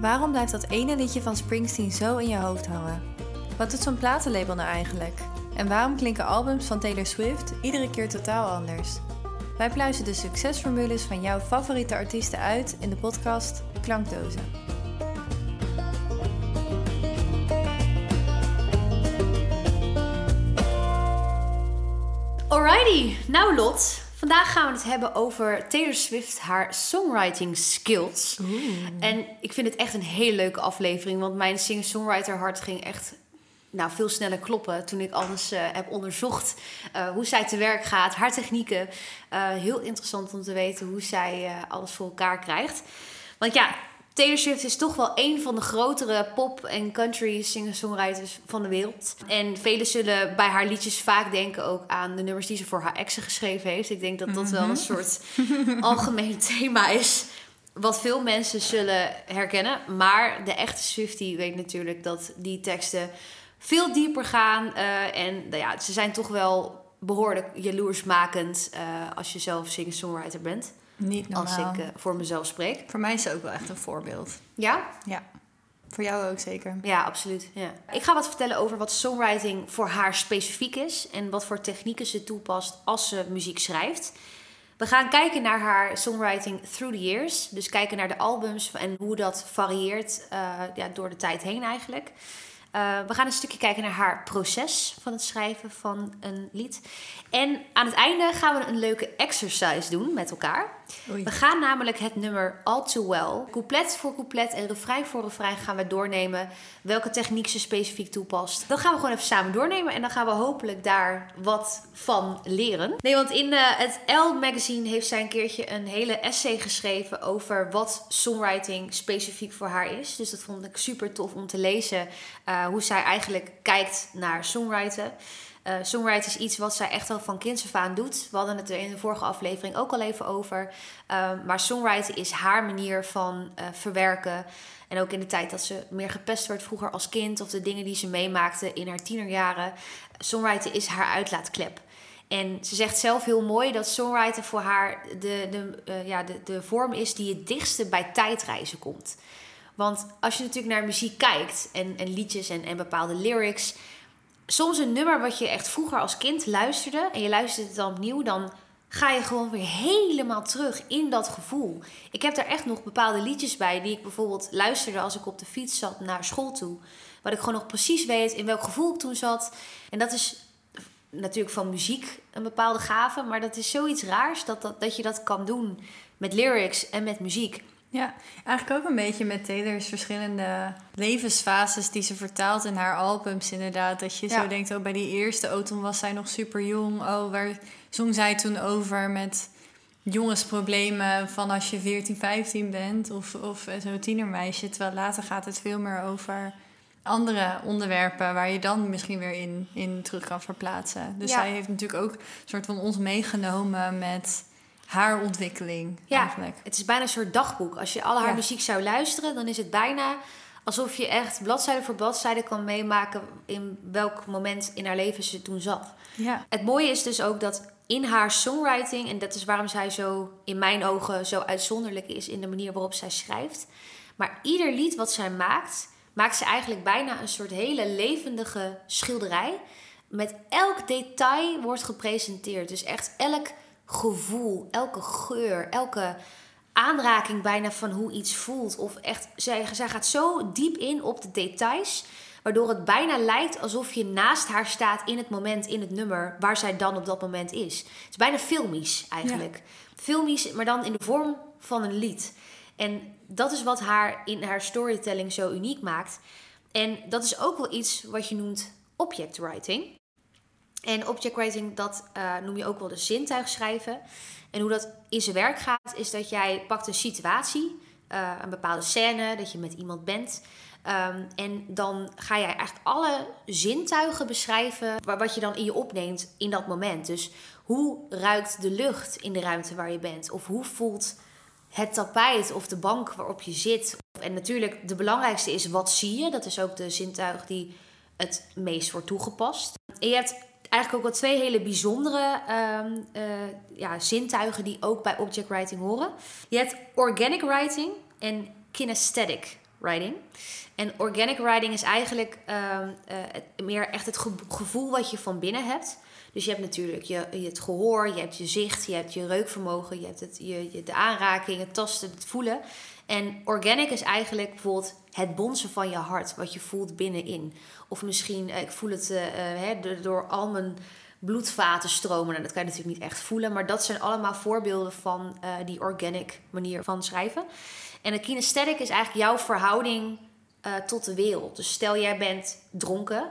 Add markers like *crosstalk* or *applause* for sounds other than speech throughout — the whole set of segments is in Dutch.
Waarom blijft dat ene liedje van Springsteen zo in je hoofd hangen? Wat doet zo'n platenlabel nou eigenlijk? En waarom klinken albums van Taylor Swift iedere keer totaal anders? Wij pluizen de succesformules van jouw favoriete artiesten uit in de podcast Klankdozen. Alrighty, nou Lot. Vandaag gaan we het hebben over Taylor Swift, haar songwriting skills. En ik vind het echt een hele leuke aflevering, want mijn singer-songwriter hart ging echt nou, veel sneller kloppen toen ik alles uh, heb onderzocht. Uh, hoe zij te werk gaat, haar technieken. Uh, heel interessant om te weten hoe zij alles voor elkaar krijgt. Want ja, Taylor Swift is toch wel een van de grotere pop- en country singer-songwriters van de wereld. En velen zullen bij haar liedjes vaak denken ook aan de nummers die ze voor haar exen geschreven heeft. Ik denk dat dat wel een soort algemeen *laughs* thema is. Wat veel mensen zullen herkennen. Maar de echte Swiftie weet natuurlijk dat die teksten veel dieper gaan. Uh, en nou ja, ze zijn toch wel behoorlijk jaloersmakend uh, als je zelf singer-songwriter bent. Niet normaal. Als ik uh, voor mezelf spreek. Voor mij is ze ook wel echt een voorbeeld. Ja? Ja. Voor jou ook zeker. Ja, absoluut. Ja. Ik ga wat vertellen over wat songwriting voor haar specifiek is. En wat voor technieken ze toepast als ze muziek schrijft. We gaan kijken naar haar songwriting through the years. Dus kijken naar de albums en hoe dat varieert uh, ja, door de tijd heen eigenlijk. Uh, we gaan een stukje kijken naar haar proces van het schrijven van een lied. En aan het einde gaan we een leuke exercise doen met elkaar. We gaan namelijk het nummer All Too Well, couplet voor couplet en refrein voor refrein gaan we doornemen welke techniek ze specifiek toepast. Dat gaan we gewoon even samen doornemen en dan gaan we hopelijk daar wat van leren. Nee, want in uh, het Elle magazine heeft zij een keertje een hele essay geschreven over wat songwriting specifiek voor haar is. Dus dat vond ik super tof om te lezen. Uh, hoe zij eigenlijk kijkt naar songwriten. Uh, songwriting is iets wat zij echt al van kinds af aan doet. We hadden het er in de vorige aflevering ook al even over. Uh, maar songwriting is haar manier van uh, verwerken. En ook in de tijd dat ze meer gepest werd vroeger als kind. Of de dingen die ze meemaakte in haar tienerjaren. Songwriting is haar uitlaatklep. En ze zegt zelf heel mooi dat songwriting voor haar de, de, ja, de, de vorm is die het dichtste bij tijdreizen komt. Want als je natuurlijk naar muziek kijkt en, en liedjes en, en bepaalde lyrics. Soms een nummer wat je echt vroeger als kind luisterde en je luistert het dan opnieuw, dan ga je gewoon weer helemaal terug in dat gevoel. Ik heb daar echt nog bepaalde liedjes bij die ik bijvoorbeeld luisterde als ik op de fiets zat naar school toe. Wat ik gewoon nog precies weet in welk gevoel ik toen zat. En dat is natuurlijk van muziek een bepaalde gave, maar dat is zoiets raars dat, dat, dat je dat kan doen met lyrics en met muziek. Ja, eigenlijk ook een beetje met Taylor's verschillende levensfases die ze vertaalt in haar albums inderdaad. Dat je ja. zo denkt, oh bij die eerste, toen was zij nog super jong. Oh, waar zong zij toen over met jongensproblemen van als je 14, 15 bent of, of zo'n tienermeisje. Terwijl later gaat het veel meer over andere onderwerpen waar je dan misschien weer in, in terug kan verplaatsen. Dus ja. zij heeft natuurlijk ook een soort van ons meegenomen met haar ontwikkeling ja, eigenlijk. Het is bijna een soort dagboek. Als je al haar ja. muziek zou luisteren, dan is het bijna alsof je echt bladzijde voor bladzijde kan meemaken in welk moment in haar leven ze toen zat. Ja. Het mooie is dus ook dat in haar songwriting, en dat is waarom zij zo in mijn ogen zo uitzonderlijk is in de manier waarop zij schrijft. Maar ieder lied wat zij maakt, maakt ze eigenlijk bijna een soort hele levendige schilderij. Met elk detail wordt gepresenteerd. Dus echt elk gevoel, elke geur, elke aanraking bijna van hoe iets voelt. Of echt, zij, zij gaat zo diep in op de details. Waardoor het bijna lijkt alsof je naast haar staat in het moment, in het nummer, waar zij dan op dat moment is. Het is bijna filmisch eigenlijk. Ja. Filmisch, maar dan in de vorm van een lied. En dat is wat haar in haar storytelling zo uniek maakt. En dat is ook wel iets wat je noemt object writing. En object writing, dat uh, noem je ook wel de zintuig schrijven. En hoe dat in zijn werk gaat, is dat jij pakt een situatie, uh, een bepaalde scène, dat je met iemand bent. Um, en dan ga jij eigenlijk alle zintuigen beschrijven wat je dan in je opneemt in dat moment. Dus hoe ruikt de lucht in de ruimte waar je bent? Of hoe voelt het tapijt of de bank waarop je zit? En natuurlijk, de belangrijkste is wat zie je? Dat is ook de zintuig die het meest wordt toegepast. En je hebt eigenlijk ook wel twee hele bijzondere um, uh, ja, zintuigen die ook bij object writing horen. Je hebt organic writing en kinesthetic writing. En organic writing is eigenlijk ehm, eh, meer echt het gevoel wat je van binnen hebt. Dus je hebt natuurlijk je, je, het gehoor, je hebt je zicht, je hebt je reukvermogen, je hebt het, je, de aanraking, het tasten, het voelen. En organic is eigenlijk bijvoorbeeld het bonzen van je hart, wat je voelt binnenin. Of misschien, eh, ik voel het uh, door al mijn bloedvaten stromen. Nou, dat kan je natuurlijk niet echt voelen, maar dat zijn allemaal voorbeelden van die organic manier van schrijven. En een kinesthetic is eigenlijk jouw verhouding uh, tot de wereld. Dus stel jij bent dronken,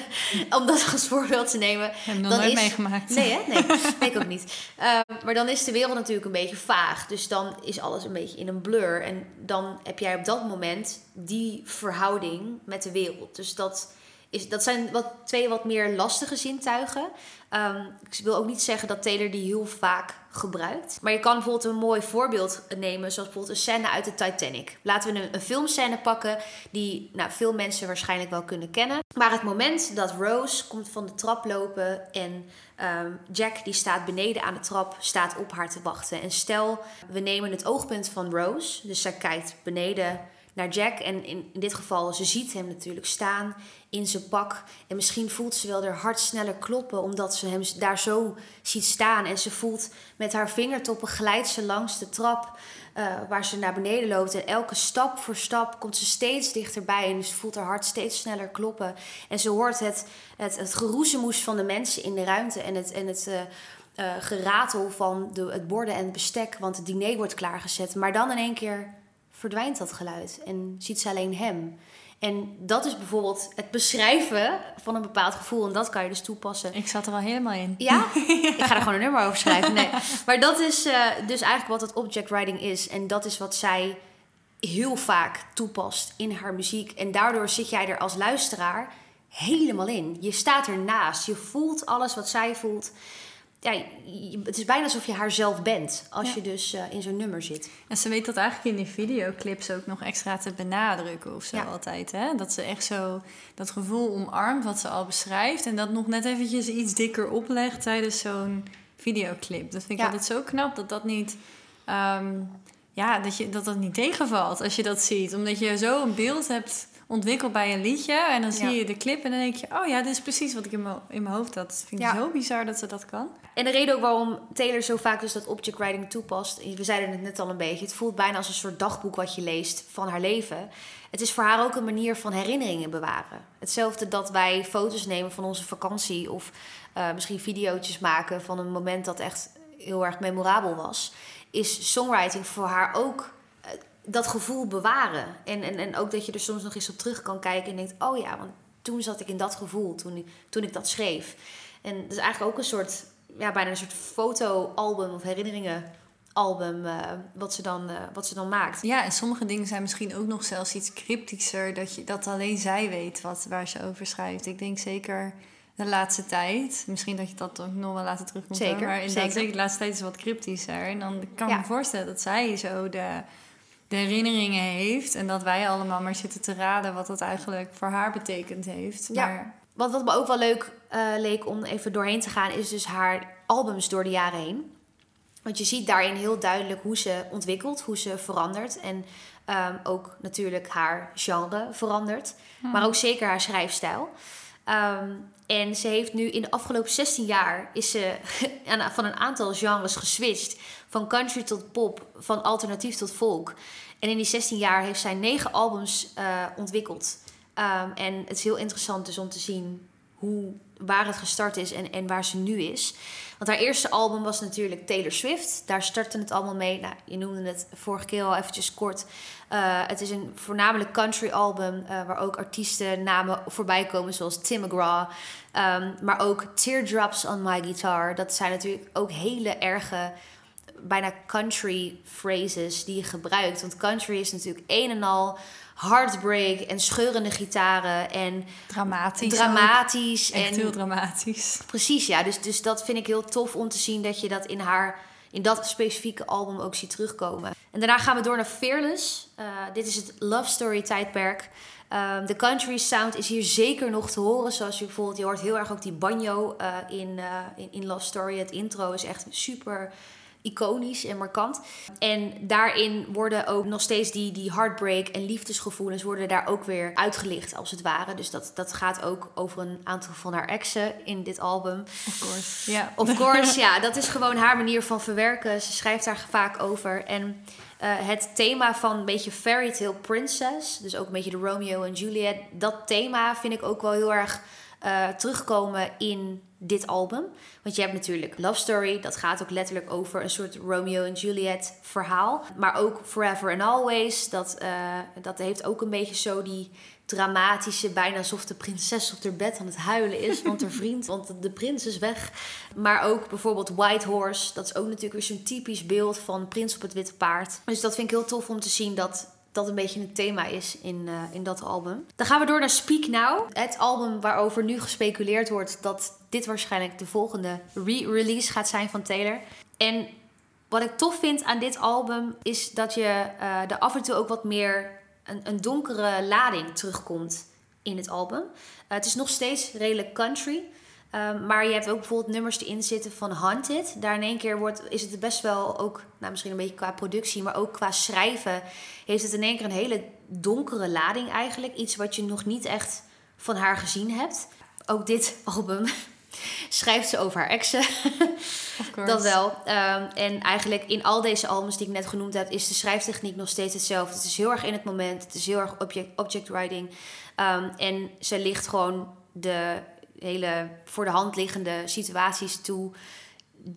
*laughs* om dat als voorbeeld te nemen. Heb je nog nooit is... meegemaakt? Nee, hè? *laughs* Nee, ik ook niet. Uh, maar dan is de wereld natuurlijk een beetje vaag. Dus dan is alles een beetje in een blur. En dan heb jij op dat moment die verhouding met de wereld. Dus dat is, dat zijn wat, twee wat meer lastige zintuigen. Um, ik wil ook niet zeggen dat Taylor die heel vaak gebruikt. Maar je kan bijvoorbeeld een mooi voorbeeld nemen, zoals bijvoorbeeld een scène uit de Titanic. Laten we een, filmscène pakken die nou, veel mensen waarschijnlijk wel kunnen kennen. Maar het moment dat Rose komt van de trap lopen en um, Jack die staat beneden aan de trap, staat op haar te wachten. En stel, we nemen het oogpunt van Rose, dus zij kijkt beneden naar Jack. En in, in dit geval, ze ziet hem natuurlijk staan in zijn pak. En misschien voelt ze wel haar hart sneller kloppen, omdat ze hem daar zo ziet staan. En ze voelt met haar vingertoppen glijdt ze langs de trap uh, waar ze naar beneden loopt. En elke stap voor stap komt ze steeds dichterbij. En ze voelt haar hart steeds sneller kloppen. En ze hoort het, het, het geroezemoes van de mensen in de ruimte en het. En het uh, geratel van de, het borden en het bestek, want het diner wordt klaargezet. Maar dan in één keer verdwijnt dat geluid en ziet ze alleen hem. En dat is bijvoorbeeld het beschrijven van een bepaald gevoel. En dat kan je dus toepassen. Ik zat er al helemaal in. Ja? *laughs* Ik ga er gewoon een nummer over schrijven. Nee. Maar dat is uh, dus eigenlijk wat het object writing is. En dat is wat zij heel vaak toepast in haar muziek. En daardoor zit jij er als luisteraar helemaal in. Je staat ernaast. Je voelt alles wat zij voelt ja, het is bijna alsof je haar zelf bent als je dus uh, in zo'n nummer zit. En ze weet dat eigenlijk in die videoclips ook nog extra te benadrukken of zo altijd. Hè? Dat ze echt zo dat gevoel omarmt wat ze al beschrijft. En dat nog net eventjes iets dikker oplegt tijdens zo'n videoclip. Dat vind ik altijd zo knap dat dat niet... Um, ja, dat, je, dat dat niet tegenvalt als je dat ziet. Omdat je zo een beeld hebt ontwikkeld bij een liedje. En dan zie je de clip en dan denk je... oh ja, dit is precies wat ik in mijn, in mijn hoofd had. Dat vind ik zo bizar dat ze dat kan. En de reden ook waarom Taylor zo vaak dus dat object writing toepast... we zeiden het net al een beetje... het voelt bijna als een soort dagboek wat je leest van haar leven. Het is voor haar ook een manier van herinneringen bewaren. Hetzelfde dat wij foto's nemen van onze vakantie... of uh, misschien video's maken van een moment dat echt heel erg memorabel was... is songwriting voor haar ook dat gevoel bewaren. En, en, en ook dat je er soms nog eens op terug kan kijken en denkt: oh ja, want toen zat ik in dat gevoel toen ik, toen ik dat schreef. En dat is eigenlijk ook een soort, ja, bijna een soort fotoalbum of herinneringen album uh, wat, ze dan, uh, wat ze dan maakt. Ja, en sommige dingen zijn misschien ook nog zelfs iets cryptischer, dat, je, dat alleen zij weet wat, waar ze over schrijft. Ik denk zeker de laatste tijd, misschien dat je dat ook nog wel laten terugkomen. Zeker, maar in zeker. zeker de laatste tijd is wat cryptischer. En dan kan ik me voorstellen dat zij zo de de herinneringen heeft. En dat wij allemaal maar zitten te raden wat dat eigenlijk voor haar betekend heeft. Ja. Maar... Wat, wat me ook wel leuk uh, leek om even doorheen te gaan, is dus haar albums door de jaren heen. Want je ziet daarin heel duidelijk hoe ze ontwikkelt, hoe ze verandert. En um, ook natuurlijk haar genre verandert. Hmm. Maar ook zeker haar schrijfstijl. Um, en ze heeft nu in de afgelopen 16 jaar is ze *laughs* van een aantal genres geswitcht. Van country tot pop, van alternatief tot folk. En in die 16 jaar heeft zij negen albums uh, ontwikkeld. Um, en het is heel interessant dus om te zien hoe, waar het gestart is en, en waar ze nu is. Want haar eerste album was natuurlijk Taylor Swift. Daar startte het allemaal mee. Nou, je noemde het vorige keer al eventjes kort. Uh, het is een voornamelijk country album uh, waar ook artiesten namen voorbij komen zoals Tim McGraw. Um, maar ook Teardrops on My Guitar. Dat zijn natuurlijk ook hele erge bijna country phrases die je gebruikt. Want country is natuurlijk een en al heartbreak en scheurende gitaren en dramatisch. Dramatisch. Echt en, heel dramatisch. Precies, ja. Dus, dus dat vind ik heel tof om te zien dat je dat in haar in dat specifieke album ook ziet terugkomen. En daarna gaan we door naar Fearless. Uh, dit is het love story tijdperk. Um, de country sound is hier zeker nog te horen. Zoals je bijvoorbeeld, je hoort heel erg ook die banjo uh, in, uh, in, in Love Story. Het intro is echt super iconisch en markant. En daarin worden ook nog steeds die, die heartbreak en liefdesgevoelens worden daar ook weer uitgelicht, als het ware. Dus dat, dat gaat ook over een aantal van haar exen in dit album. Of course, ja. Of course, *laughs* ja. Dat is gewoon haar manier van verwerken. Ze schrijft daar vaak over. En eh, het thema van een beetje fairy tale princess, dus ook een beetje de Romeo en Juliet, dat thema vind ik ook wel heel erg uh, terugkomen in dit album. Want je hebt natuurlijk Love Story, dat gaat ook letterlijk over een soort Romeo en Juliet verhaal. Maar ook Forever and Always, dat, uh, dat heeft ook een beetje zo die dramatische, bijna alsof de prinses op haar bed aan het huilen is, want haar *laughs* vriend, want de prins is weg. Maar ook bijvoorbeeld White Horse, dat is ook natuurlijk weer zo'n typisch beeld van prins op het witte paard. Dus dat vind ik heel tof om te zien dat dat een beetje het thema is in, uh, in dat album. Dan gaan we door naar Speak Now. Het album waarover nu gespeculeerd wordt dat dit waarschijnlijk de volgende re-release gaat zijn van Taylor. En wat ik tof vind aan dit album is dat je uh, er af en toe ook wat meer een, een donkere lading terugkomt in het album. Uh, het is nog steeds redelijk country. Um, maar je hebt ook bijvoorbeeld nummers erin zitten van Haunted. Daar in één keer wordt, is het best wel ook, nou misschien een beetje qua productie, maar ook qua schrijven, heeft het in één keer een hele donkere lading eigenlijk. Iets wat je nog niet echt van haar gezien hebt. Ook dit *laughs* album schrijft ze over haar exen. dat wel. Um, en eigenlijk in al deze albums die ik net genoemd heb, is de schrijftechniek nog steeds hetzelfde. Het is heel erg in het moment. Het is heel erg object, object writing. Um, en ze ligt gewoon de hele voor de hand liggende situaties toe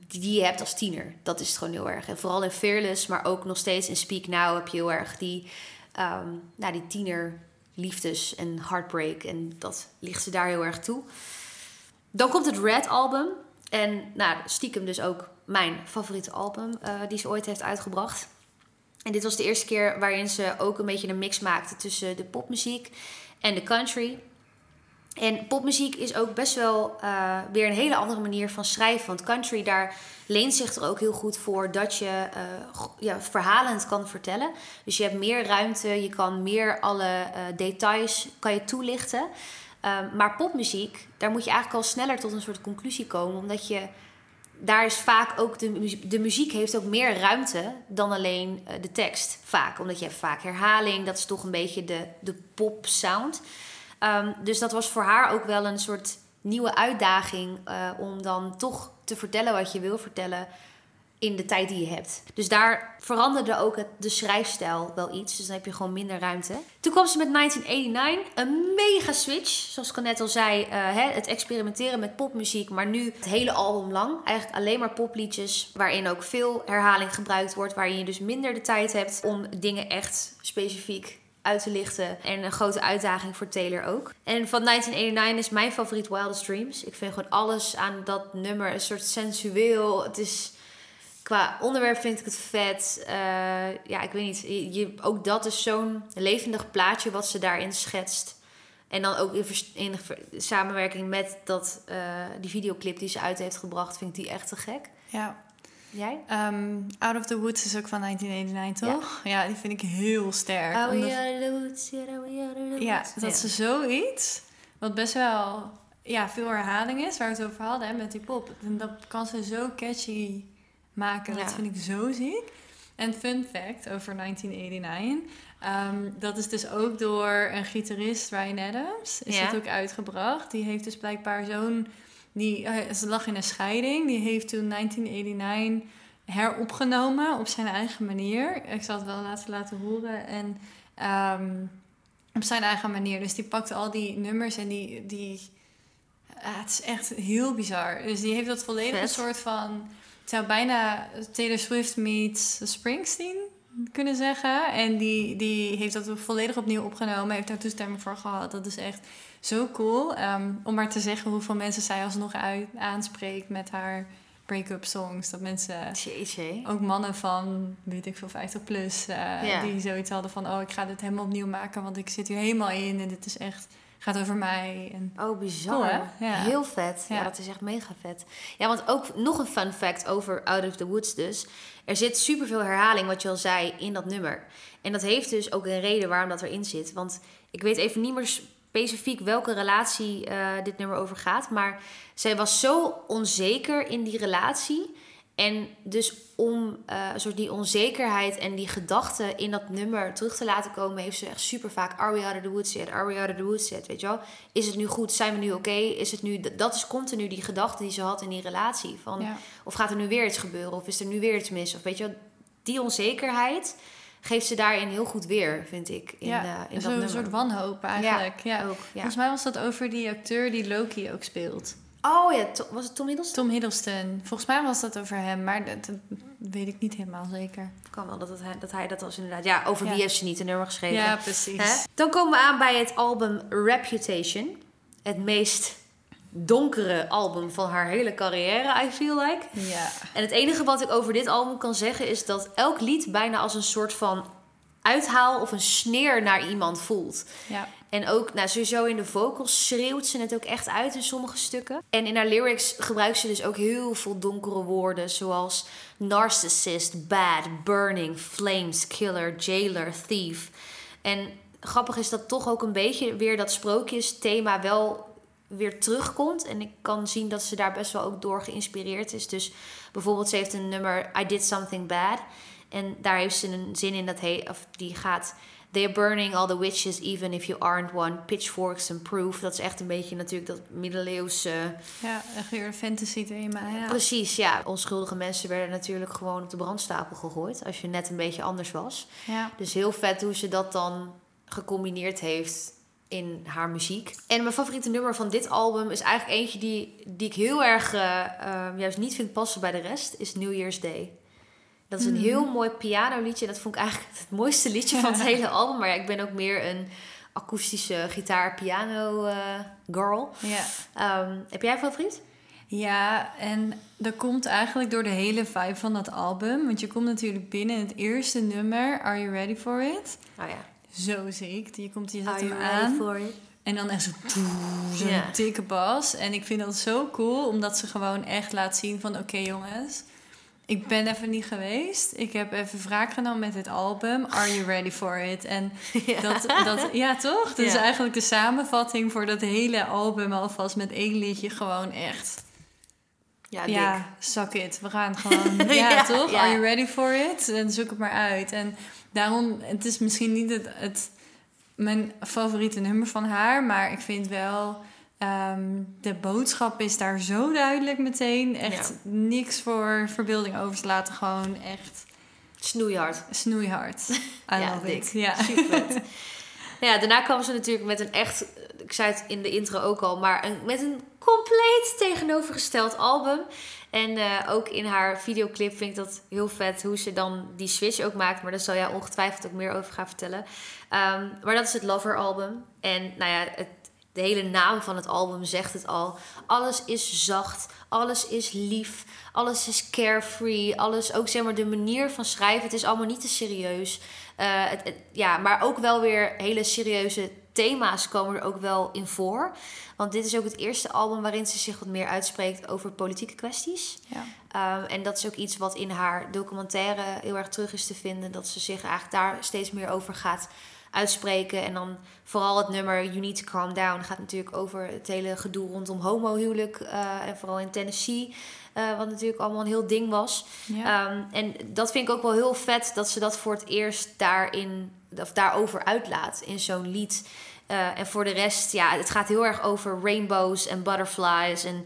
die je hebt als tiener. Dat is het gewoon heel erg. En vooral in Fearless, maar ook nog steeds in Speak Now heb je heel erg die, um, nou, die tienerliefdes en heartbreak. En dat ligt ze daar heel erg toe. Dan komt het Red album. En nou, stiekem dus ook mijn favoriete album uh, die ze ooit heeft uitgebracht. En dit was de eerste keer waarin ze ook een beetje een mix maakte tussen de popmuziek en de country. En popmuziek is ook best wel uh, weer een hele andere manier van schrijven. Want country, daar leent zich er ook heel goed voor dat je uh, ja, verhalend kan vertellen. Dus je hebt meer ruimte, je kan meer alle uh, details kan je toelichten. Um, maar popmuziek, daar moet je eigenlijk al sneller tot een soort conclusie komen. Omdat je, daar is vaak ook, de, muziek, de muziek heeft ook meer ruimte dan alleen de tekst. Vaak, omdat je hebt vaak herhaling, dat is toch een beetje de, de pop sound. Um, dus dat was voor haar ook wel een soort nieuwe uitdaging uh, om dan toch te vertellen wat je wil vertellen in de tijd die je hebt. Dus daar veranderde ook de schrijfstijl wel iets. Dus dan heb je gewoon minder ruimte. Toen kwam ze met 1989. Een mega switch. Zoals ik al net al zei. Uh, hè, het experimenteren met popmuziek. Maar nu het hele album lang. Eigenlijk alleen maar popliedjes. Waarin ook veel herhaling gebruikt wordt. Waarin je dus minder de tijd hebt om dingen echt specifiek uit te lichten. En een grote uitdaging voor Taylor ook. En van 1989 is mijn favoriet Wildest Dreams. Ik vind gewoon alles aan dat nummer een soort sensueel. Het is... Qua onderwerp vind ik het vet. Uh, ja, ik weet niet. Je, ook dat is zo'n levendig plaatje wat ze daarin schetst. En dan ook in, in samenwerking met dat, uh, die videoclip die ze uit heeft gebracht, vind ik die echt te gek. Ja. Jij? Um, Out of the Woods is ook van 1989, toch? Ja, ja die vind ik heel sterk. Oh, the woods. Ja, dat ze zoiets, wat best wel ja, veel herhaling is, waar we het over hadden hè, met die pop. En dat kan ze zo catchy maken. Dat vind ik zo ziek. En fun fact over 1989. Um, dat is dus ook door een gitarist, Ryan Adams, is ja. dat ook uitgebracht. Die heeft dus blijkbaar zo'n die, uh, ze lag in een scheiding. Die heeft toen 1989 heropgenomen op zijn eigen manier. Ik zal het wel laten laten horen. En um, op zijn eigen manier. Dus die pakte al die nummers en die... die uh, het is echt heel bizar. Dus die heeft dat volledig een soort van... Het zou bijna Taylor Swift meets Springsteen kunnen zeggen. En die, die heeft dat volledig opnieuw opgenomen. Heeft daar toestemming voor gehad. Dat is echt zo cool. Um, om maar te zeggen hoeveel mensen zij alsnog uit, aanspreekt met haar break-up songs. Dat mensen, Jeetje. ook mannen van, weet ik veel, 50 plus, uh, ja. die zoiets hadden van, oh, ik ga dit helemaal opnieuw maken, want ik zit hier helemaal in en dit is echt, gaat over mij. En... Oh, bizar. Cool, ja. Heel vet. Ja. ja. dat is echt mega vet. Ja, want ook nog een fun fact over Out of the Woods dus. Er zit superveel herhaling, wat je al zei, in dat nummer. En dat heeft dus ook een reden waarom dat erin zit. Want ik weet even niet meer specifiek welke relatie uh, dit nummer over gaat. Maar zij was zo onzeker in die relatie. En dus om uh, soort die onzekerheid en die gedachten in dat nummer terug te laten komen, heeft ze echt super vaak Are we out of the woods yet? Are we out of the woods yet? Weet je wel? Is het nu goed? Zijn we nu oké? Is het nu dat is continu die gedachte die ze had in die relatie van of gaat er nu weer iets gebeuren of is er nu weer iets mis of weet je wel? Die onzekerheid geeft ze daarin heel goed weer, vind ik. In, ja, uh, in dat een soort wanhoop eigenlijk. Ja, Ook, ja. Volgens mij was dat over die acteur die Loki ook speelt. Oh ja, was het Tom Hiddleston? Tom Hiddleston. Volgens mij was dat over hem, maar dat, weet ik niet helemaal zeker. Kan wel dat, het, dat hij dat was inderdaad. Ja, over wie heeft ze niet een nummer geschreven? Ja, precies. Dan komen we aan bij het album Reputation. Het meest donkere album van haar hele carrière, I feel like. Ja. En het enige wat ik over dit album kan zeggen is dat elk lied bijna als een soort van uithaal of een sneer naar iemand voelt. Ja. En ook, nou, sowieso in de vocals schreeuwt ze het ook echt uit in sommige stukken. En in haar lyrics gebruikt ze dus ook heel veel donkere woorden, zoals narcissist, bad, burning, flames, killer, jailer, thief. En grappig is dat toch ook een beetje weer dat sprookjes-thema wel weer terugkomt. En ik kan zien dat ze daar best wel ook door geïnspireerd is. Dus bijvoorbeeld, ze heeft een nummer I Did Something Bad. En daar heeft ze een zin in dat he, of die gaat. They are burning all the witches, even if you aren't one. Pitchforks and proof. Dat is echt een beetje natuurlijk dat middeleeuwse... Ja, echt weer een fantasy thema. Ja. Precies, ja. Onschuldige mensen werden natuurlijk gewoon op de brandstapel gegooid. Als je net een beetje anders was. Ja. Dus heel vet hoe ze dat dan gecombineerd heeft in haar muziek. En mijn favoriete nummer van dit album is eigenlijk eentje die, die ik heel erg uh, juist niet vind passen bij de rest. Is New Year's Day. Dat is een Mhm. heel mooi pianoliedje. Dat vond ik eigenlijk het mooiste liedje van het hele album. Maar ja, ik ben ook meer een akoestische gitaar-piano eh, girl. Ja. Ehm, heb jij een favoriet? Ja, en dat komt eigenlijk door de hele vibe van dat album. Want je komt natuurlijk binnen in het eerste nummer, Are You Ready For It? Oh ja. Zo ziek. Je komt, je zet Are hem you aan. ready for it? En dan echt zo zo'n Ja. dikke bas. En ik vind dat zo cool, omdat ze gewoon echt laat zien van... Oké jongens, ik ben even niet geweest. Ik heb even wraak genomen met dit album. Are you ready for it? En *laughs* Ja. dat, dat, ja toch? Dat is eigenlijk de samenvatting voor dat hele album alvast met één liedje gewoon echt... Ja, suck it. We gaan *laughs* gewoon. Ja, Ja, toch? Are you ready for it? En zoek het maar uit. En daarom, het is misschien niet het, het mijn favoriete nummer van haar, maar ik vind wel. Ehm, de boodschap is daar zo duidelijk meteen. Echt Ja. niks voor verbeelding over te laten. Gewoon echt Snoeihard. snoeihard. *laughs* I Ja, love it. Ja. Super. *laughs* Nou ja, daarna kwam ze natuurlijk met een echt, ik zei het in de intro ook al, maar een, met een compleet tegenovergesteld album. En eh, ook in haar videoclip vind ik dat heel vet hoe ze dan die switch ook maakt. Maar daar zal jij ongetwijfeld ook meer over gaan vertellen. Ehm, maar dat is het Lover album. En nou ja, het, de hele naam van het album zegt het al. Alles is zacht, alles is lief, alles is carefree. Alles, ook zeg maar de manier van schrijven, het is allemaal niet te serieus. Eh, het, het- ja, maar ook wel weer hele serieuze thema's komen er ook wel in voor. Want dit is ook het eerste album waarin ze zich wat meer uitspreekt over politieke kwesties. Ja. Ehm, en dat is ook iets wat in haar documentaire heel erg terug is te vinden. Dat ze zich eigenlijk daar steeds meer over gaat uitspreken. En dan vooral het nummer You Need to Calm Down gaat natuurlijk over het hele gedoe rondom homohuwelijk. eh en vooral in Tennessee. eh, wat natuurlijk allemaal een heel ding was. Ja. Ehm, en dat vind ik ook wel heel vet dat ze dat voor het eerst daarin, of daarover uitlaat in zo'n lied. Eh, en voor de rest, ja, het gaat heel erg over rainbows en butterflies. En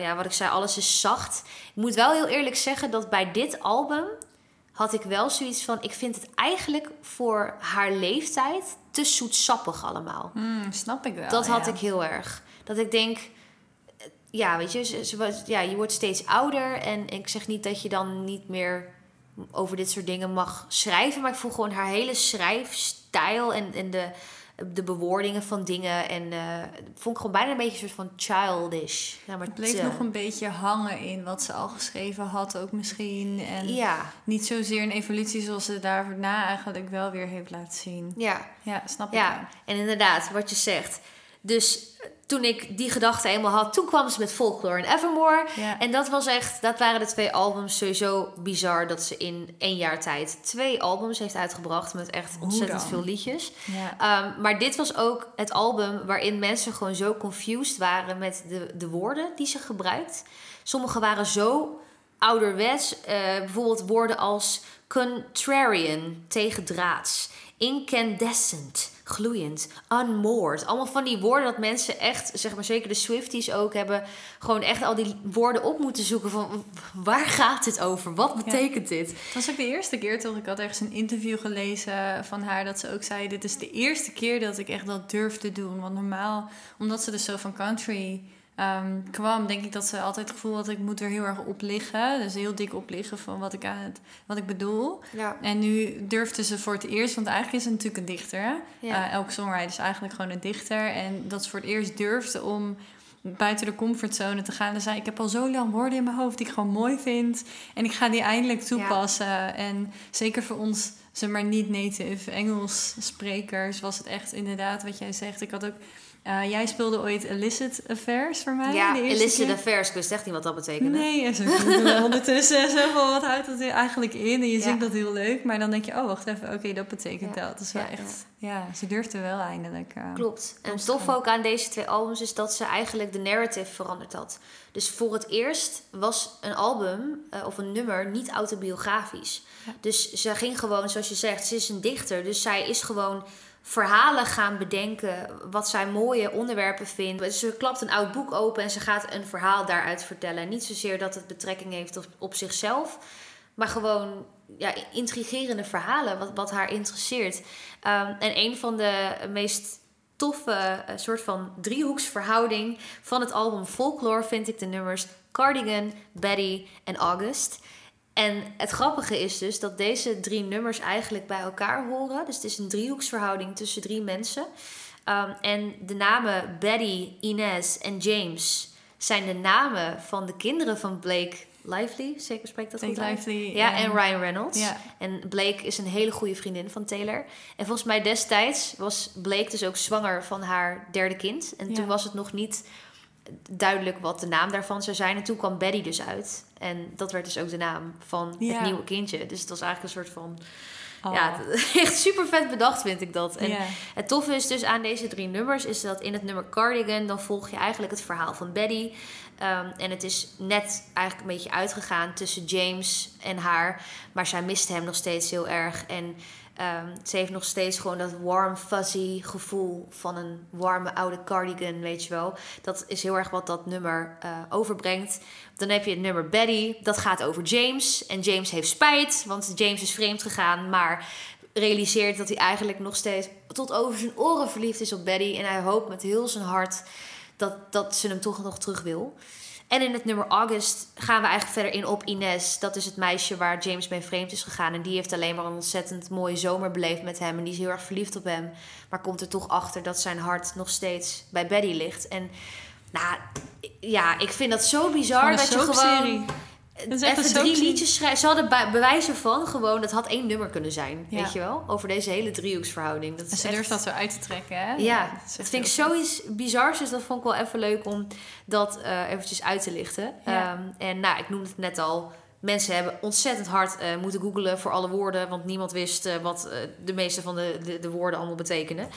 ja, wat ik zei, alles is zacht. Ik moet wel heel eerlijk zeggen dat bij dit album had ik wel zoiets van: ik vind het eigenlijk voor haar leeftijd te zoetsappig allemaal. Mm, snap ik wel. Dat had ja. ik heel erg. Dat ik denk, ja, weet je, ze, ze was- ja, je wordt steeds ouder. En ik zeg niet dat je dan niet meer over dit soort dingen mag schrijven. Maar ik voel gewoon haar hele schrijfstijl en, en de, de bewoordingen van dingen. En eh, vond ik gewoon bijna een beetje een soort van childish. Ja, maar Het bleef te- nog een beetje hangen in wat ze al geschreven had, ook misschien. En Ja, niet zozeer een evolutie zoals ze daarna eigenlijk wel weer heeft laten zien. ja. Ja, snap ik Ja, wel. en inderdaad, wat je zegt. Dus toen ik die gedachte eenmaal had, toen kwam ze met Folklore en Evermore. Ja. En dat was echt, dat waren de twee albums sowieso bizar dat ze in één jaar tijd twee albums heeft uitgebracht met echt ontzettend veel liedjes. Ja. Ehm, maar dit was ook het album waarin mensen gewoon zo confused waren met de, de woorden die ze gebruikt. Sommige waren zo ouderwets. Uh, bijvoorbeeld woorden als contrarian, tegendraads, incandescent, gloeiend, unmoored. Allemaal van die woorden dat mensen echt, zeg maar zeker de Swifties ook hebben, gewoon echt al die woorden op moeten zoeken van waar gaat dit over? Wat betekent dit? Het was ook de eerste keer toch, ik had ergens een interview gelezen van haar dat ze ook zei, dit is de eerste keer dat ik echt dat durf te doen. Want normaal, omdat ze dus zo van country um, kwam, denk ik dat ze altijd het gevoel had... ik moet er heel erg op liggen. Dus heel dik op liggen van wat ik, aan het, wat ik bedoel. Ja. En nu durfde ze voor het eerst... want eigenlijk is ze natuurlijk een dichter. Ja. Uh, elke songwriter is eigenlijk gewoon een dichter. En dat ze voor het eerst durfde om buiten de comfortzone te gaan. En zei, ik heb al zo lang woorden in mijn hoofd die ik gewoon mooi vind. En ik ga die eindelijk toepassen. En zeker voor ons, zeg maar, niet native Engels sprekers... was het echt inderdaad wat jij zegt. Ik had ook uh, jij speelde ooit Illicit Affairs voor mij. Ja, Illicit keer. Affairs. Ik wist echt niet wat dat betekende. Nee, en zo *laughs* ondertussen zoveel wat houdt dat eigenlijk in. En je zingt dat heel leuk. Maar dan denk je, oh, wacht even. Oké, dat betekent dat. Dat is wel echt... Ja, ze durfde wel eindelijk. Uh, Klopt. En tof ook aan deze twee albums is dat ze eigenlijk de narrative veranderd had. Dus voor het eerst was een album uh, of een nummer niet autobiografisch. Dus ze ging gewoon, zoals je zegt, ze is een dichter. Dus zij is gewoon verhalen gaan bedenken. Wat zij mooie onderwerpen vindt. Ze klapt een oud boek open en ze gaat een verhaal daaruit vertellen. Niet zozeer dat het betrekking heeft op, op zichzelf. Maar gewoon ja, intrigerende verhalen, wat, wat haar interesseert. Um, en een van de meest toffe uh, soort van driehoeksverhouding van het album Folklore vind ik de nummers Cardigan, Betty en August. En het grappige is dus dat deze drie nummers eigenlijk bij elkaar horen. Dus het is een driehoeksverhouding tussen drie mensen. Um, en de namen Betty, Inez en James zijn de namen van de kinderen van Blake Lively. Zeker spreekt dat Blake goed Lively. Ja, en Ryan Reynolds. Ja. En Blake is een hele goede vriendin van Taylor. En volgens mij destijds was Blake dus ook zwanger van haar derde kind. En toen was het nog niet duidelijk wat de naam daarvan zou zijn. En toen kwam Betty dus uit. En dat werd dus ook de naam van het nieuwe kindje. Dus het was eigenlijk een soort van... Ja, oh. *laughs* echt super vet bedacht vind ik dat. En het toffe is dus aan deze drie nummers... is dat in het nummer Cardigan... dan volg je eigenlijk het verhaal van Betty. Ehm, en het is net eigenlijk een beetje uitgegaan tussen James en haar. Maar zij miste hem nog steeds heel erg. En Um, ze heeft nog steeds gewoon dat warm, fuzzy gevoel van een warme oude cardigan, weet je wel. Dat is heel erg wat dat nummer uh, overbrengt. Dan heb je het nummer Betty, dat gaat over James. En James heeft spijt, want James is vreemd gegaan, maar realiseert dat hij eigenlijk nog steeds tot over zijn oren verliefd is op Betty. En hij hoopt met heel zijn hart dat, dat ze hem toch nog terug wil. En in het nummer August gaan we eigenlijk verder in op Ines. Dat is het meisje waar James mee vreemd is gegaan. En die heeft alleen maar een ontzettend mooie zomer beleefd met hem. En die is heel erg verliefd op hem. Maar komt er toch achter dat zijn hart nog steeds bij Betty ligt. En nou, ja, ik vind dat zo bizar dat je gewoon even drie liedjes schrijven. Ze hadden bewijzen van gewoon, dat had één nummer kunnen zijn. Weet je wel? Over deze hele driehoeksverhouding. Dat en ze durft dat zo uit te trekken, hè? Ja, dat, vind ik zoiets bizars. Dus dat vond ik wel even leuk om dat uh, eventjes uit te lichten. Ehm, en nou, ik noemde het net al. Mensen hebben ontzettend hard uh, moeten googlen voor alle woorden. Want niemand wist uh, wat de meeste van de, de, de woorden allemaal betekenen.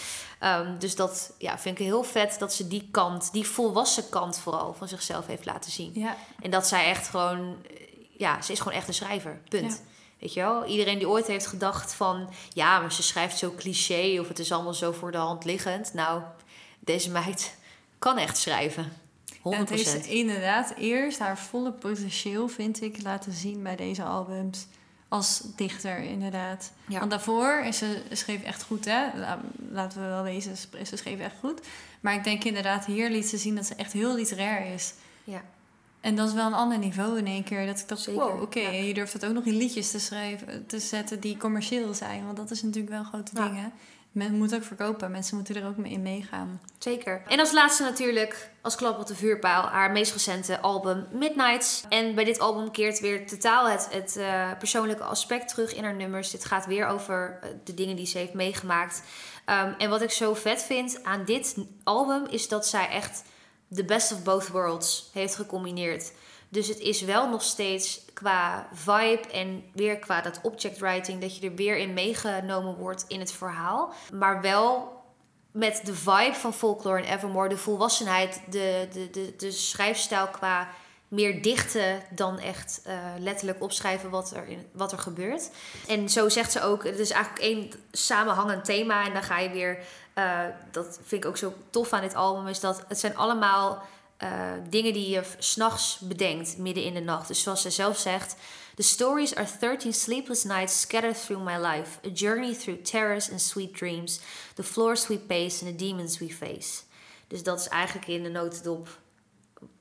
Um, dus dat ja, vind ik heel vet dat ze die kant, die volwassen kant vooral van zichzelf heeft laten zien. Ja. En dat zij echt gewoon, ja, ze is gewoon echt een schrijver. Punt. Weet je wel? Iedereen die ooit heeft gedacht van, ja, maar ze schrijft zo cliché of het is allemaal zo voor de hand liggend. Nou, deze meid kan echt schrijven. 100%. En het heeft inderdaad eerst haar volle potentieel, vind ik, laten zien bij deze albums als dichter, inderdaad. Ja. Want daarvoor, is ze schreef echt goed, hè? Laten we wel wezen, ze schreef echt goed. Maar ik denk inderdaad, hier liet ze zien dat ze echt heel literair is. Ja. En dat is wel een ander niveau in één keer. Dat ik dacht, Zeker, wow, oké, je durft het ook nog in liedjes te schrijven, te zetten die commercieel zijn. Want dat is natuurlijk wel grote ja. dingen. Men moet ook verkopen. Mensen moeten er ook mee in meegaan. Zeker. En als laatste natuurlijk, als klap op de vuurpaal, haar meest recente album Midnights. En bij dit album keert weer totaal het, het uh, persoonlijke aspect terug in haar nummers. Dit gaat weer over uh, de dingen die ze heeft meegemaakt. Um, en wat ik zo vet vind aan dit album is dat zij echt the best of both worlds heeft gecombineerd. Dus het is wel nog steeds qua vibe en weer qua dat object writing, dat je er weer in meegenomen wordt in het verhaal. Maar wel met de vibe van Folklore en Evermore, de volwassenheid, de, de, de, de schrijfstijl qua meer dichten dan echt uh, letterlijk opschrijven wat er, wat er gebeurt. En zo zegt ze ook, het is eigenlijk één samenhangend thema. En dan ga je weer, uh, dat vind ik ook zo tof aan dit album, is dat het zijn allemaal uh, dingen die je s'nachts bedenkt, midden in de nacht. Dus zoals ze zelf zegt, The stories are 13 sleepless nights scattered through my life. A journey through terrors and sweet dreams. The floors we pace and the demons we face. Dus dat is eigenlijk in de notendop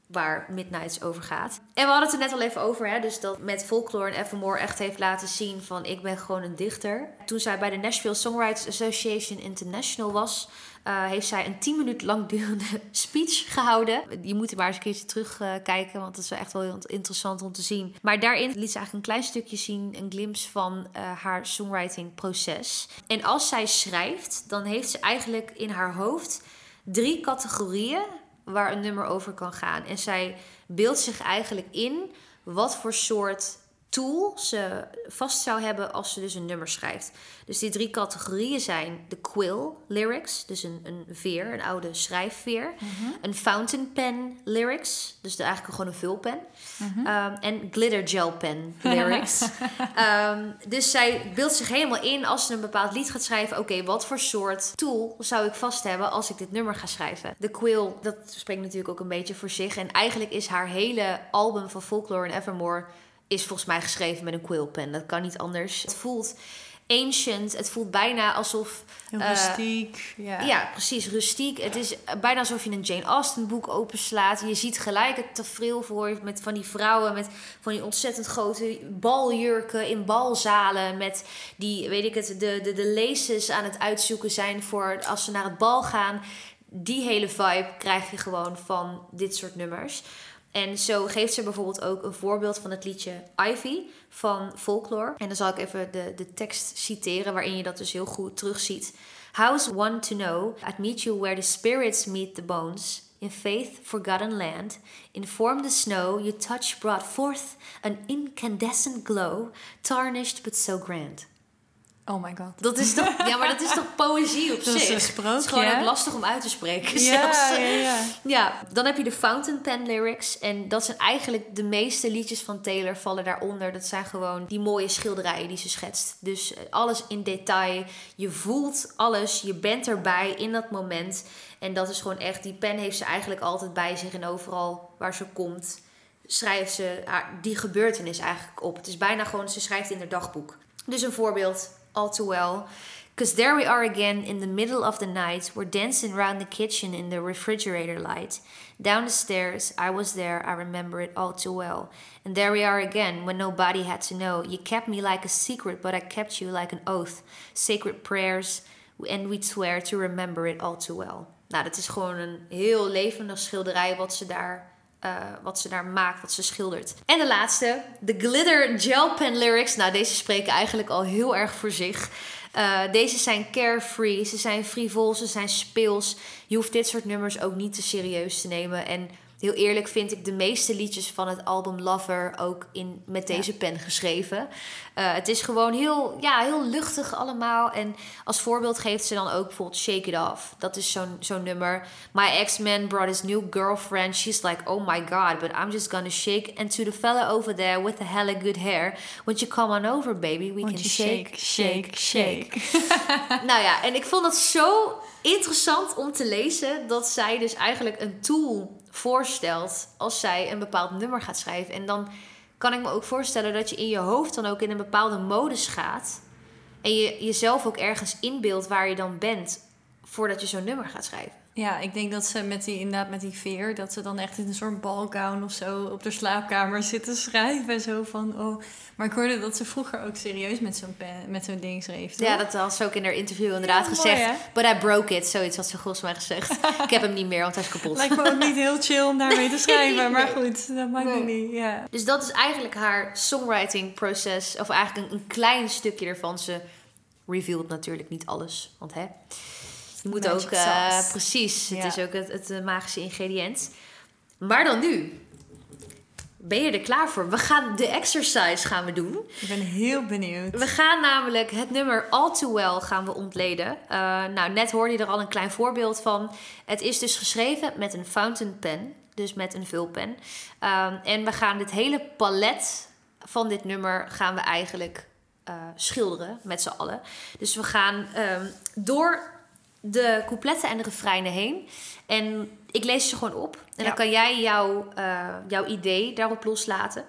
waar Midnights over gaat. En we hadden het er net al even over, hè, dus dat met Folklore en Evermore echt heeft laten zien van ik ben gewoon een dichter. Toen zij bij de Nashville Songwriters Association International was, uh, heeft zij een 10 minuut lang durende *laughs* speech gehouden. Je moet er maar eens een keertje terugkijken, want dat is echt wel heel interessant om te zien. Maar daarin liet ze eigenlijk een klein stukje zien, een glimpse van uh, haar songwriting proces. En als zij schrijft, dan heeft ze eigenlijk in haar hoofd drie categorieën waar een nummer over kan gaan. En zij beeldt zich eigenlijk in wat voor soort tool ze vast zou hebben als ze dus een nummer schrijft. Dus die drie categorieën zijn de quill lyrics, dus een, een veer, een oude schrijfveer. Mhm. Een fountain pen lyrics, dus de, eigenlijk gewoon een vulpen. Mhm. Ehm, en glitter gel pen lyrics. *laughs* Ehm, dus zij beeldt zich helemaal in als ze een bepaald lied gaat schrijven. Oké, wat voor soort tool zou ik vast hebben als ik dit nummer ga schrijven? De quill, dat spreekt natuurlijk ook een beetje voor zich. En eigenlijk is haar hele album van Folklore en Evermore is volgens mij geschreven met een quillpen. Dat kan niet anders. Het voelt ancient. Het voelt bijna alsof... Uh, rustiek. Ja. ja, precies. Rustiek. Het is bijna alsof je een Jane Austen boek openslaat. Je ziet gelijk het tafereel voor met van die vrouwen... met van die ontzettend grote baljurken in balzalen... met die, weet ik het, de, de, de laces aan het uitzoeken zijn... voor als ze naar het bal gaan. Die hele vibe krijg je gewoon van dit soort nummers. En zo geeft ze bijvoorbeeld ook een voorbeeld van het liedje Ivy van Folklore. En dan zal ik even de, de tekst citeren, waarin je dat dus heel goed terugziet. How's one to know? I'd meet you where the spirits meet the bones. In faith, forgotten land. In form the snow you touch brought forth an incandescent glow, tarnished but so grand. Oh my god. Dat is toch, ja, maar dat is toch poëzie op *laughs* dat zich? Is een het is gewoon ook lastig om uit te spreken. Ja, zelfs. ja, ja. ja, dan heb je de fountain pen lyrics. En dat zijn eigenlijk de meeste liedjes van Taylor vallen daaronder. Dat zijn gewoon die mooie schilderijen die ze schetst. Dus eh, alles in detail. Je voelt alles. Je bent erbij in dat moment. En dat is gewoon echt, die pen heeft ze eigenlijk altijd bij zich. En overal waar ze komt, schrijft ze die gebeurtenis eigenlijk op. Het is bijna gewoon, ze schrijft in haar dagboek. Dus een voorbeeld all too well. Because there we are again in the middle of the night. We're dancing around the kitchen in the refrigerator light. Down the stairs, I was there, I remember it all too well. And there we are again when nobody had to know. You kept me like a secret, but I kept you like an oath. Sacred prayers, and we'd swear to remember it all too well. Nou, dat is gewoon een heel levendig schilderij wat ze daar uh, wat ze daar maakt, wat ze schildert. En de laatste, de Glitter Gel Pen Lyrics. Nou, deze spreken eigenlijk al heel erg voor zich. Uh, deze zijn carefree, ze zijn frivol, ze zijn speels. Je hoeft dit soort nummers ook niet te serieus te nemen. En heel eerlijk vind ik de meeste liedjes van het album Lover ook in, met deze pen geschreven. Uh, het is gewoon heel, ja, heel luchtig allemaal. En als voorbeeld geeft ze dan ook bijvoorbeeld Shake It Off. Dat is zo'n zo'n nummer. My ex-man brought his new girlfriend. She's like, oh my god, but I'm just gonna shake. And to the fella over there with the hella good hair. Won't you come on over, baby? We can shake, shake, shake. shake. *laughs* *laughs* nou ja, en ik vond dat zo interessant om te lezen dat zij dus eigenlijk een tool voorstelt als zij een bepaald nummer gaat schrijven. En dan kan ik me ook voorstellen dat je in je hoofd dan ook in een bepaalde modus gaat. En je jezelf ook ergens inbeeldt waar je dan bent voordat je zo'n nummer gaat schrijven. Ja, ik denk dat ze met die, inderdaad met die veer, dat ze dan echt in een soort balgown of zo op de slaapkamer zitten schrijven. Zo van, oh. Maar ik hoorde dat ze vroeger ook serieus met zo'n met zo'n ding schreef. Ja, dat had ze ook in haar interview inderdaad gezegd. But I broke it, zoiets had ze volgens mij gezegd. ik heb hem niet meer, want hij is kapot. Lijkt me ook niet heel chill om daarmee te *laughs* schrijven, maar goed, dat maakt nee. niet. Ja. Dus dat is eigenlijk haar songwriting proces, of eigenlijk een, een klein stukje ervan. Ze revealed natuurlijk niet alles, want hè. Je moet ook, uh, precies, het is ook het, het, het magische ingrediënt. Maar dan nu. Ben je er klaar voor? We gaan de exercise gaan we doen. Ik ben heel benieuwd. We gaan namelijk het nummer All Too Well gaan we ontleden. Uh, nou, net hoorde je er al een klein voorbeeld van. Het is dus geschreven met een fountain pen. Dus met een vulpen. En we gaan dit hele palet van dit nummer gaan we eigenlijk eh, schilderen met z'n allen. Dus we gaan ehm, door de coupletten en de refreinen heen. En ik lees ze gewoon op. En dan kan jij jouw, uh, jouw idee daarop loslaten.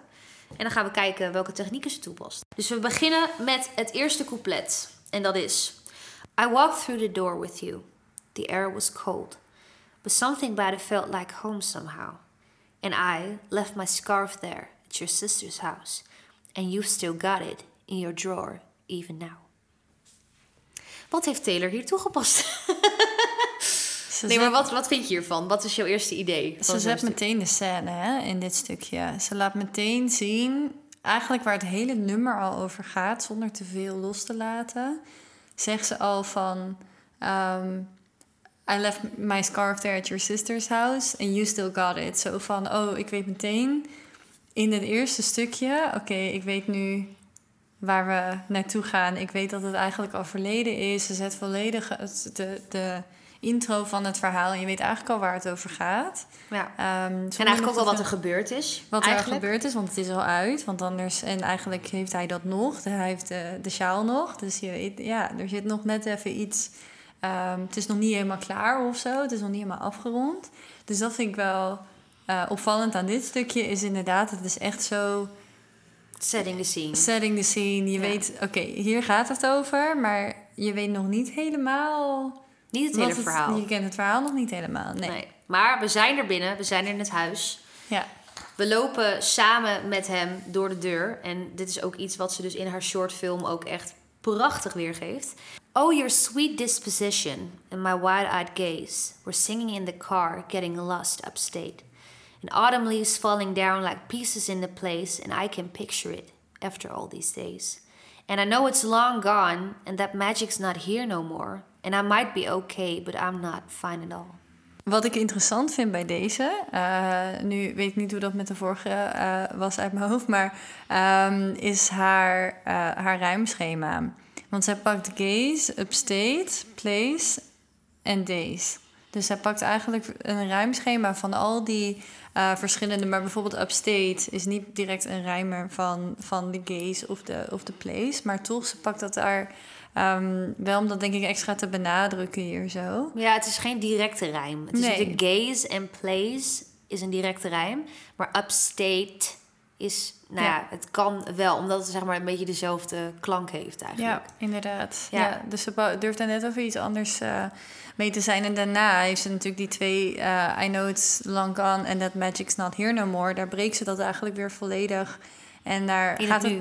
En dan gaan we kijken welke technieken ze toepast. Dus we beginnen met het eerste couplet. En dat is... I walked through the door with you. The air was cold. But something about it felt like home somehow. And I left my scarf there at your sister's house. And you've still got it in your drawer, even now. Wat heeft Taylor hier toegepast? *laughs* nee, maar wat, wat vind je hiervan? Wat is jouw eerste idee? Ze zet meteen de scène hè, in dit stukje. Ze laat meteen zien, eigenlijk waar het hele nummer al over gaat, zonder te veel los te laten, zegt ze al van. Um, I left my scarf there at your sister's house and you still got it. Zo van, oh, ik weet meteen in het eerste stukje, oké, ik weet nu waar we naartoe gaan. Ik weet dat het eigenlijk al verleden is. Ze zet volledig de, de intro van het verhaal. En je weet eigenlijk al waar het over gaat. Ja. Um, en eigenlijk ook al wat er gebeurd is. Wat er gebeurd is, want het is al uit. Want anders, en eigenlijk heeft hij dat nog. Hij heeft de, de sjaal nog. Dus je ja, er zit nog net even iets. Um, het is nog niet helemaal klaar of zo. Het is nog niet helemaal afgerond. Dus dat vind ik wel uh, opvallend aan dit stukje. Is inderdaad, het is echt zo Setting the scene. Setting the scene. Je weet, oké, hier gaat het over, maar je weet nog niet helemaal. Niet het hele verhaal. Je kent het verhaal nog niet helemaal. Nee. nee. Maar we zijn er binnen, we zijn in het huis. Ja. We lopen samen met hem door de deur. En dit is ook iets wat ze dus in haar shortfilm ook echt prachtig weergeeft. Oh, your sweet disposition and my wide-eyed gaze were singing in the car, getting lost upstate. And autumn leaves falling down like pieces in the place, and I can picture it after all these days. And I know it's long gone, and that magic's not here no more. And I might be okay, but I'm not fine at all. Wat ik interessant vind bij deze, uh, nu weet ik niet hoe dat met de vorige uh, was uit mijn hoofd, maar um, is haar, uh, haar rijmschema. Want zij pakt gaze, upstate, place en days. Dus zij pakt eigenlijk een rijmschema van al die uh, verschillende. Maar bijvoorbeeld Upstate is niet direct een rijmer van, van de gaze of de, of de place. Maar toch, ze pakt dat daar um, wel om dat denk ik extra te benadrukken hier zo. Ja, het is geen directe rijm. Het is de gaze en place is een directe rijm. Maar Upstate is, nou ja. het kan wel, omdat het zeg maar een beetje dezelfde klank heeft eigenlijk. Ja, inderdaad. Ja. dus ze durft daar net over iets anders uh, mee te zijn. En daarna heeft ze natuurlijk die twee, uh, I know it's long gone and that magic's not here no more. Daar breekt ze dat eigenlijk weer volledig. En daar gaat het...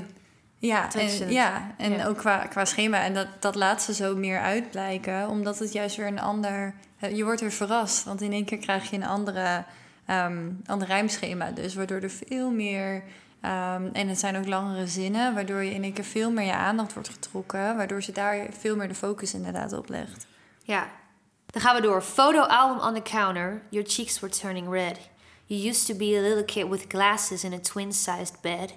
ja, en, ja, en ook qua, qua schema. En dat, dat laat ze zo meer uitblijken, omdat het juist weer een ander... Je wordt weer verrast, want in één keer krijg je een andere um, ander rijmschema. Dus waardoor er veel meer. Um, en het zijn ook langere zinnen, waardoor je in één keer veel meer je aandacht wordt getrokken. Waardoor ze daar veel meer de focus inderdaad op legt. Ja, dan gaan we door. Photo album on the counter. Your cheeks were turning red. You used to be a little kid with glasses in a twin-sized bed.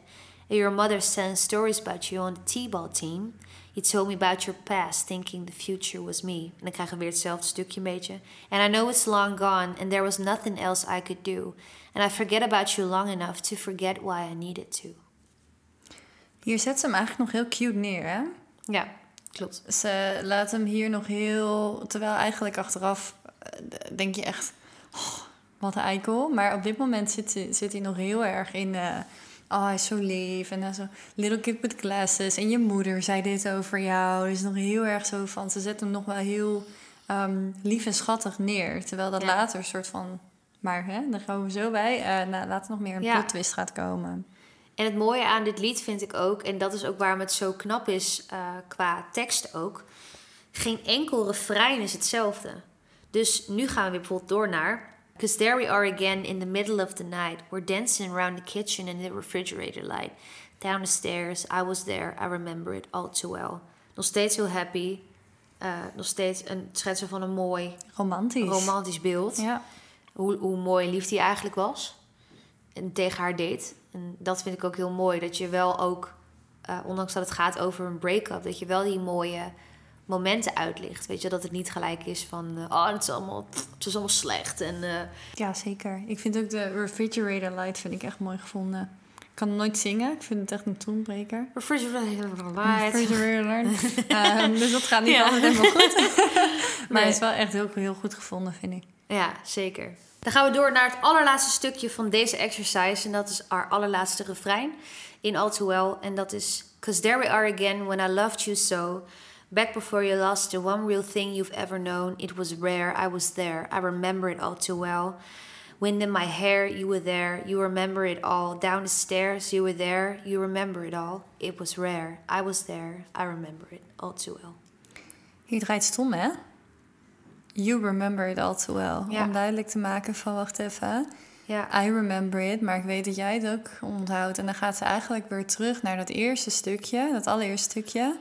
And your mother telling stories about you on the t-ball team. You told me about your past, thinking the future was me. En dan krijgen we weer hetzelfde stukje een beetje. And I know it's long gone, and there was nothing else I could do. And I forget about you long enough to forget why I needed to. Hier zet ze hem eigenlijk nog heel cute neer, hè? Ja, klopt. Ze laat hem hier nog heel... Terwijl eigenlijk achteraf eh, denk je echt... Oh, wat een eikel. Maar op dit moment zit, zit hij nog heel erg in... Uh, oh, hij is zo lief. En dan zo, little kid with glasses. En je moeder zei dit over jou. Dus nog heel erg zo van, ze zet hem nog wel heel um, lief en schattig neer. Terwijl dat later een soort van, maar hè, daar gaan we zo bij. Uh, nou, later nog meer een ja. plot twist gaat komen. En het mooie aan dit lied vind ik ook, en dat is ook waarom het zo knap is uh, qua tekst ook. Geen enkel refrein is hetzelfde. Dus nu gaan we weer bijvoorbeeld door naar Because there we are again in the middle of the night. We're dancing around the kitchen in the refrigerator light. Down the stairs, I was there, I remember it all too well. Nog steeds heel happy. Uh, nog steeds een schetsen van een mooi... Romantisch. Romantisch beeld. Ja. Hoe, hoe mooi en lief hij eigenlijk was. En tegen haar deed. En dat vind ik ook heel mooi. Dat je wel ook, uh, ondanks dat het gaat over een break-up... dat je wel die mooie momenten uitlicht. Weet je, dat het niet gelijk is van, uh, oh, het is allemaal, het is allemaal slecht. En, uh... Ja, zeker. Ik vind ook de Refrigerator Light vind ik echt mooi gevonden. Ik kan nooit zingen. Ik vind het echt een toonbreker. Refrigerator Light. Refrigerator Light. um, *laughs* dus dat gaat niet ja. altijd helemaal goed. *laughs* maar het is wel echt heel, heel goed gevonden, vind ik. Ja, zeker. Dan gaan we door naar het allerlaatste stukje van deze exercise. En dat is our allerlaatste refrein in All Too Well. En dat is... Cause there we are again when I loved you so... Back before you lost the one real thing you've ever known, it was rare. I was there. I remember it all too well. Wind in my hair, you were there. You remember it all. Down the stairs, you were there. You remember it all. It was rare. I was there. I remember it all too well. Hier draait stom, hè? You remember it all too well. Ja. Om duidelijk te maken van, wacht even. Ja. I remember it, maar ik weet dat jij het ook onthoudt. En dan gaat ze eigenlijk weer terug naar dat eerste stukje, dat allereerste stukje.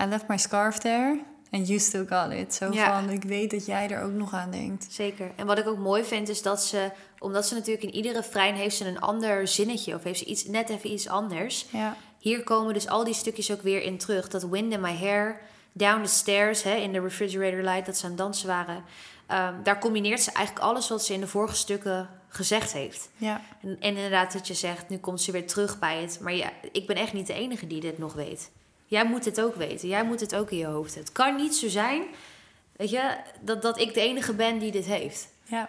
I left my scarf there and you still got it. Zo van, ik weet dat jij er ook nog aan denkt. Zeker. En wat ik ook mooi vind is dat ze, omdat ze natuurlijk in iedere refrein heeft ze een ander zinnetje of heeft ze iets, net even iets anders. Ja. Hier komen dus al die stukjes ook weer in terug. Dat wind in my hair, down the stairs, hè, in de refrigerator light, dat ze aan het dansen waren. Um, daar combineert ze eigenlijk alles wat ze in de vorige stukken gezegd heeft. Ja. En, en, inderdaad, dat je zegt, nu komt ze weer terug bij het. Maar ja, ik ben echt niet de enige die dit nog weet. Jij moet het ook weten. Jij moet het ook in je hoofd hebben. Het kan niet zo zijn, weet je, dat, dat ik de enige ben die dit heeft. Ja.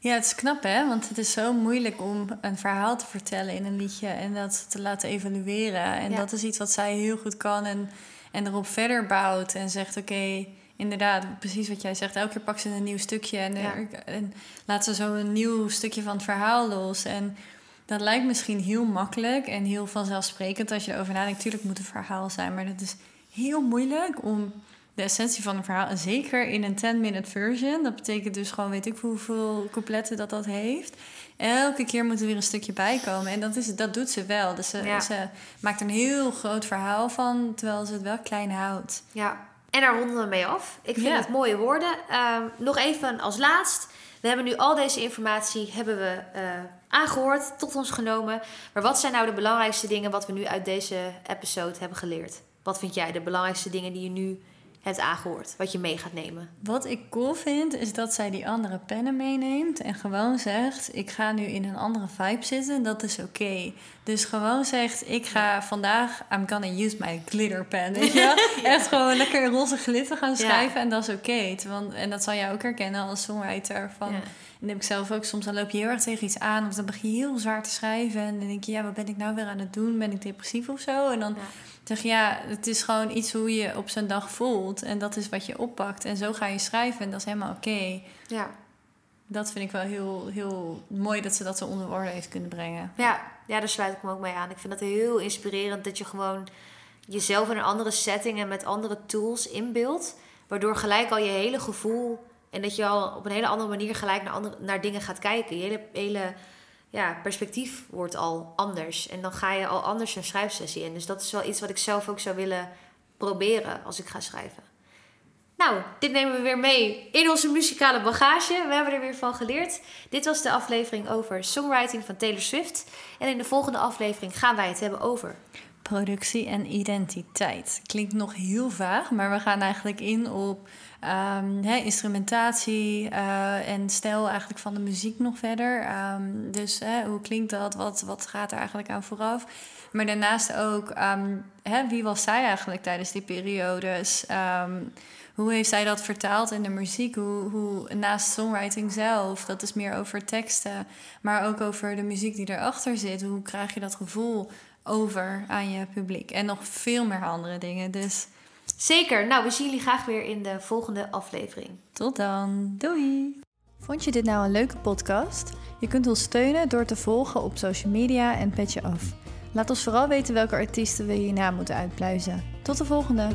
Ja, het is knap hè, want het is zo moeilijk om een verhaal te vertellen in een liedje en dat te laten evalueren. En dat is iets wat zij heel goed kan en, en erop verder bouwt en zegt: Oké, inderdaad, precies wat jij zegt. Elke keer pakt ze een nieuw stukje en, en laat ze zo een nieuw stukje van het verhaal los. En dat lijkt misschien heel makkelijk en heel vanzelfsprekend als je erover nadenkt. Tuurlijk moet een verhaal zijn, maar dat is heel moeilijk om de essentie van een verhaal, en zeker in een 10-minute version, dat betekent dus gewoon, weet ik hoeveel coupletten dat dat heeft. Elke keer moet er weer een stukje bij komen. En dat, is, dat doet ze wel. Dus ze, ze maakt een heel groot verhaal van, terwijl ze het wel klein houdt. Ja, en daar ronden we mee af. Ik vind het mooie woorden. Ehm, nog even als laatst. We hebben nu al deze informatie hebben we, uh, aangehoord, tot ons genomen. Maar wat zijn nou de belangrijkste dingen wat we nu uit deze episode hebben geleerd? Wat vind jij de belangrijkste dingen die je nu hebt aangehoord, wat je mee gaat nemen? Wat ik cool vind, is dat zij die andere pennen meeneemt en gewoon zegt: Ik ga nu in een andere vibe zitten, dat is oké. Dus gewoon zegt: Ik ga vandaag, I'm gonna use my glitter pen. Weet *laughs* je? Echt gewoon lekker roze glitter gaan schrijven en dat is oké. En dat zal jij ook herkennen als songwriter. Van, En dat heb ik zelf ook. Soms dan loop je heel erg tegen iets aan of dan begin je heel zwaar te schrijven. En dan denk je: Ja, wat ben ik nou weer aan het doen? Ben ik depressief of zo? En dan zeg ja, het is gewoon iets hoe je op zo'n dag voelt. En dat is wat je oppakt. En zo ga je schrijven en dat is helemaal oké. Ja. Dat vind ik wel heel, heel mooi dat ze dat zo onder orde heeft kunnen brengen. Ja. ja, daar sluit ik me ook mee aan. Ik vind dat heel inspirerend dat je gewoon jezelf in een andere setting en met andere tools inbeeldt. Waardoor gelijk al je hele gevoel en dat je al op een hele andere manier gelijk naar, andere, naar dingen gaat kijken. Je hele, hele ja, perspectief wordt al anders. En dan ga je al anders een schrijfsessie in. Dus dat is wel iets wat ik zelf ook zou willen proberen als ik ga schrijven. Nou, dit nemen we weer mee in onze muzikale bagage. We hebben er weer van geleerd. Dit was de aflevering over songwriting van Taylor Swift. En in de volgende aflevering gaan wij het hebben over productie en identiteit. Klinkt nog heel vaag, maar we gaan eigenlijk in op um, instrumentatie uh, en stijl eigenlijk van de muziek nog verder. Um, dus hoe klinkt dat? Wat, wat gaat er eigenlijk aan vooraf? Maar daarnaast ook, um, wie was zij eigenlijk tijdens die periodes? hoe heeft zij dat vertaald in de muziek? Hoe, hoe, naast songwriting zelf, dat is meer over teksten, maar ook over de muziek die erachter zit. Hoe krijg je dat gevoel over aan je publiek? En nog veel meer andere dingen. Dus Zeker. Nou, we zien jullie graag weer in de volgende aflevering. Tot dan. Doei. Vond je dit nou een leuke podcast? Je kunt ons steunen door te volgen op social media en Petje Af. Laat ons vooral weten welke artiesten we hierna moeten uitpluizen. Tot de volgende!